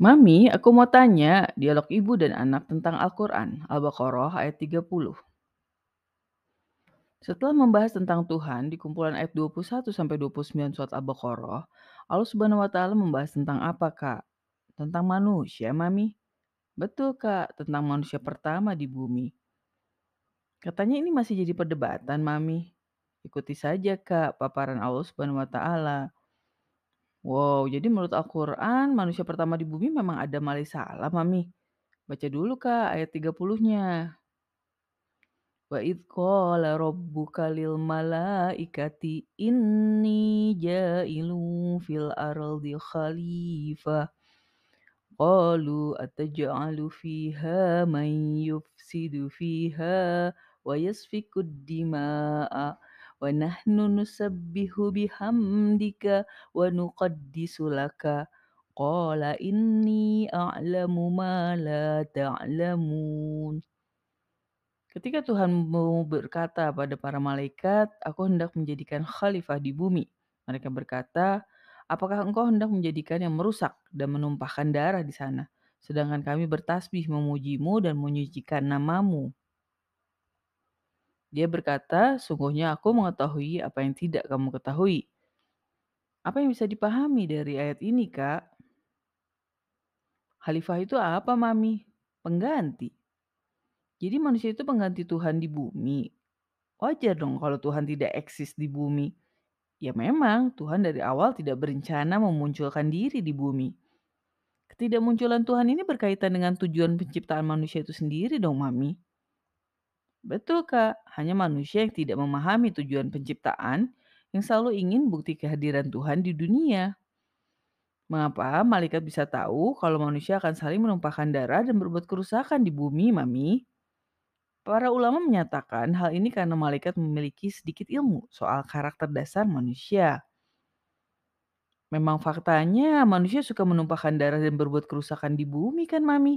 Mami, aku mau tanya dialog ibu dan anak tentang Al-Quran, Al-Baqarah ayat 30. Setelah membahas tentang Tuhan di kumpulan ayat 21 sampai 29 surat Al-Baqarah, Allah Subhanahu wa taala membahas tentang apa, Kak? Tentang manusia, Mami? Betul, Kak, tentang manusia pertama di bumi. Katanya ini masih jadi perdebatan, Mami. Ikuti saja, Kak, paparan Allah Subhanahu wa taala. Wow, jadi menurut Al-Quran, manusia pertama di bumi memang Adam alaihissalam, Mami. Baca dulu, Kak, ayat 30-nya. Wa idh qala rabbuka lil malaikati inni ja'ilun fil ardi khalifah. Qalu ataj'alu fiha man yufsidu fiha wa yasfiku dima'a wa nahnu nusabbihu bihamdika wa nuqaddisu laka. Qala inni a'lamu ma. Ketika Tuhan mau berkata pada para malaikat, "Aku hendak menjadikan khalifah di bumi." Mereka berkata, "Apakah engkau hendak menjadikan yang merusak dan menumpahkan darah di sana, sedangkan kami bertasbih memujimu dan menyucikan namamu?" Dia berkata, "Sungguhnya aku mengetahui apa yang tidak kamu ketahui." Apa yang bisa dipahami dari ayat ini, Kak? Khalifah itu apa, Mami? Pengganti. Jadi manusia itu pengganti Tuhan di bumi. Wajar dong kalau Tuhan tidak eksis di bumi. Ya memang Tuhan dari awal tidak berencana memunculkan diri di bumi. Ketidakmunculan Tuhan ini berkaitan dengan tujuan penciptaan manusia itu sendiri dong, Mami. Betul, Kak. Hanya manusia yang tidak memahami tujuan penciptaan yang selalu ingin bukti kehadiran Tuhan di dunia. Mengapa malaikat bisa tahu kalau manusia akan saling menumpahkan darah dan berbuat kerusakan di bumi, Mami? Para ulama menyatakan hal ini karena malaikat memiliki sedikit ilmu soal karakter dasar manusia. Memang faktanya manusia suka menumpahkan darah dan berbuat kerusakan di bumi kan, Mami?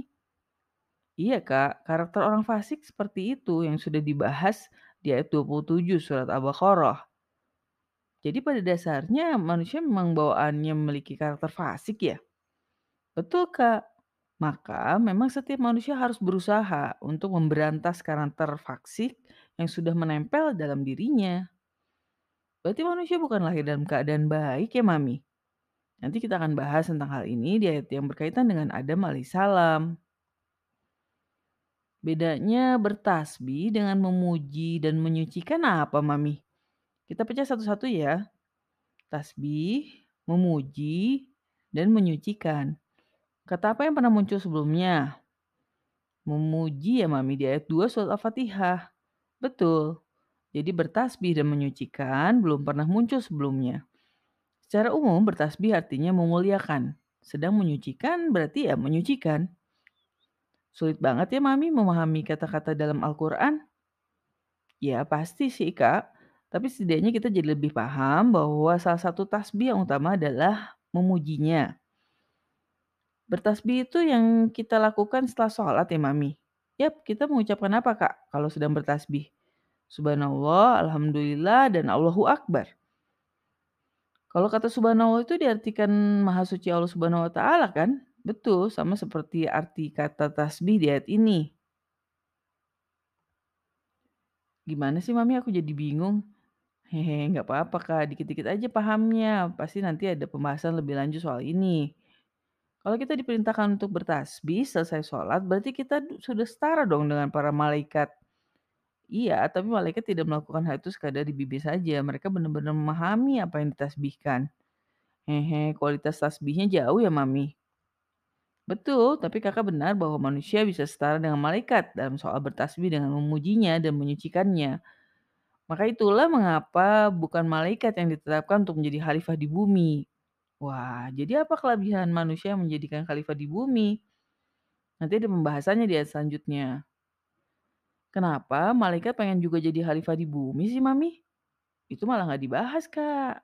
Iya, Kak. Karakter orang fasik seperti itu yang sudah dibahas di ayat 27 surat Al-Baqarah. Jadi pada dasarnya manusia memang bawaannya memiliki karakter fasik ya? Betul, Kak. Maka memang setiap manusia harus berusaha untuk memberantas karakter fasik yang sudah menempel dalam dirinya. Berarti manusia bukan lahir dalam keadaan baik ya, Mami? Nanti kita akan bahas tentang hal ini di ayat yang berkaitan dengan Adam alaihissalam. Bedanya bertasbih dengan memuji dan menyucikan apa, Mami? Kita pecah satu-satu ya. Tasbih, memuji, dan menyucikan. Kata apa yang pernah muncul sebelumnya? Memuji ya Mami di ayat 2 surat Al-Fatihah. Betul. Jadi bertasbih dan menyucikan belum pernah muncul sebelumnya. Secara umum bertasbih artinya memuliakan. Sedang menyucikan berarti ya menyucikan. Sulit banget ya Mami memahami kata-kata dalam Al-Quran? Ya pasti sih Kak. Tapi setidaknya kita jadi lebih paham bahwa salah satu tasbih yang utama adalah memujinya. Bertasbih itu yang kita lakukan setelah sholat ya Mami? Yap, kita mengucapkan apa Kak kalau sedang bertasbih? Subhanallah, Alhamdulillah, dan Allahu Akbar. Kalau kata subhanallah itu diartikan maha suci Allah subhanahu wa ta'ala kan? Betul, sama seperti arti kata tasbih di ayat ini. Gimana sih Mami aku jadi bingung? Hehe, nggak apa-apa Kak, dikit-dikit aja pahamnya. Pasti nanti ada pembahasan lebih lanjut soal ini. Kalau kita diperintahkan untuk bertasbih selesai sholat, berarti kita sudah setara dong dengan para malaikat. Iya, tapi malaikat tidak melakukan hal itu sekadar di bibir saja. Mereka benar-benar memahami apa yang ditasbihkan. Hehe, kualitas tasbihnya jauh ya, Mami. Betul, tapi kakak benar bahwa manusia bisa setara dengan malaikat dalam soal bertasbih dengan memujinya dan menyucikannya. Maka itulah mengapa bukan malaikat yang ditetapkan untuk menjadi khalifah di bumi, Wah, jadi apa kelebihan manusia yang menjadikan khalifah di bumi? Nanti ada pembahasannya di ayat selanjutnya. Kenapa malaikat pengen juga jadi khalifah di bumi sih, Mami? Itu malah nggak dibahas, Kak.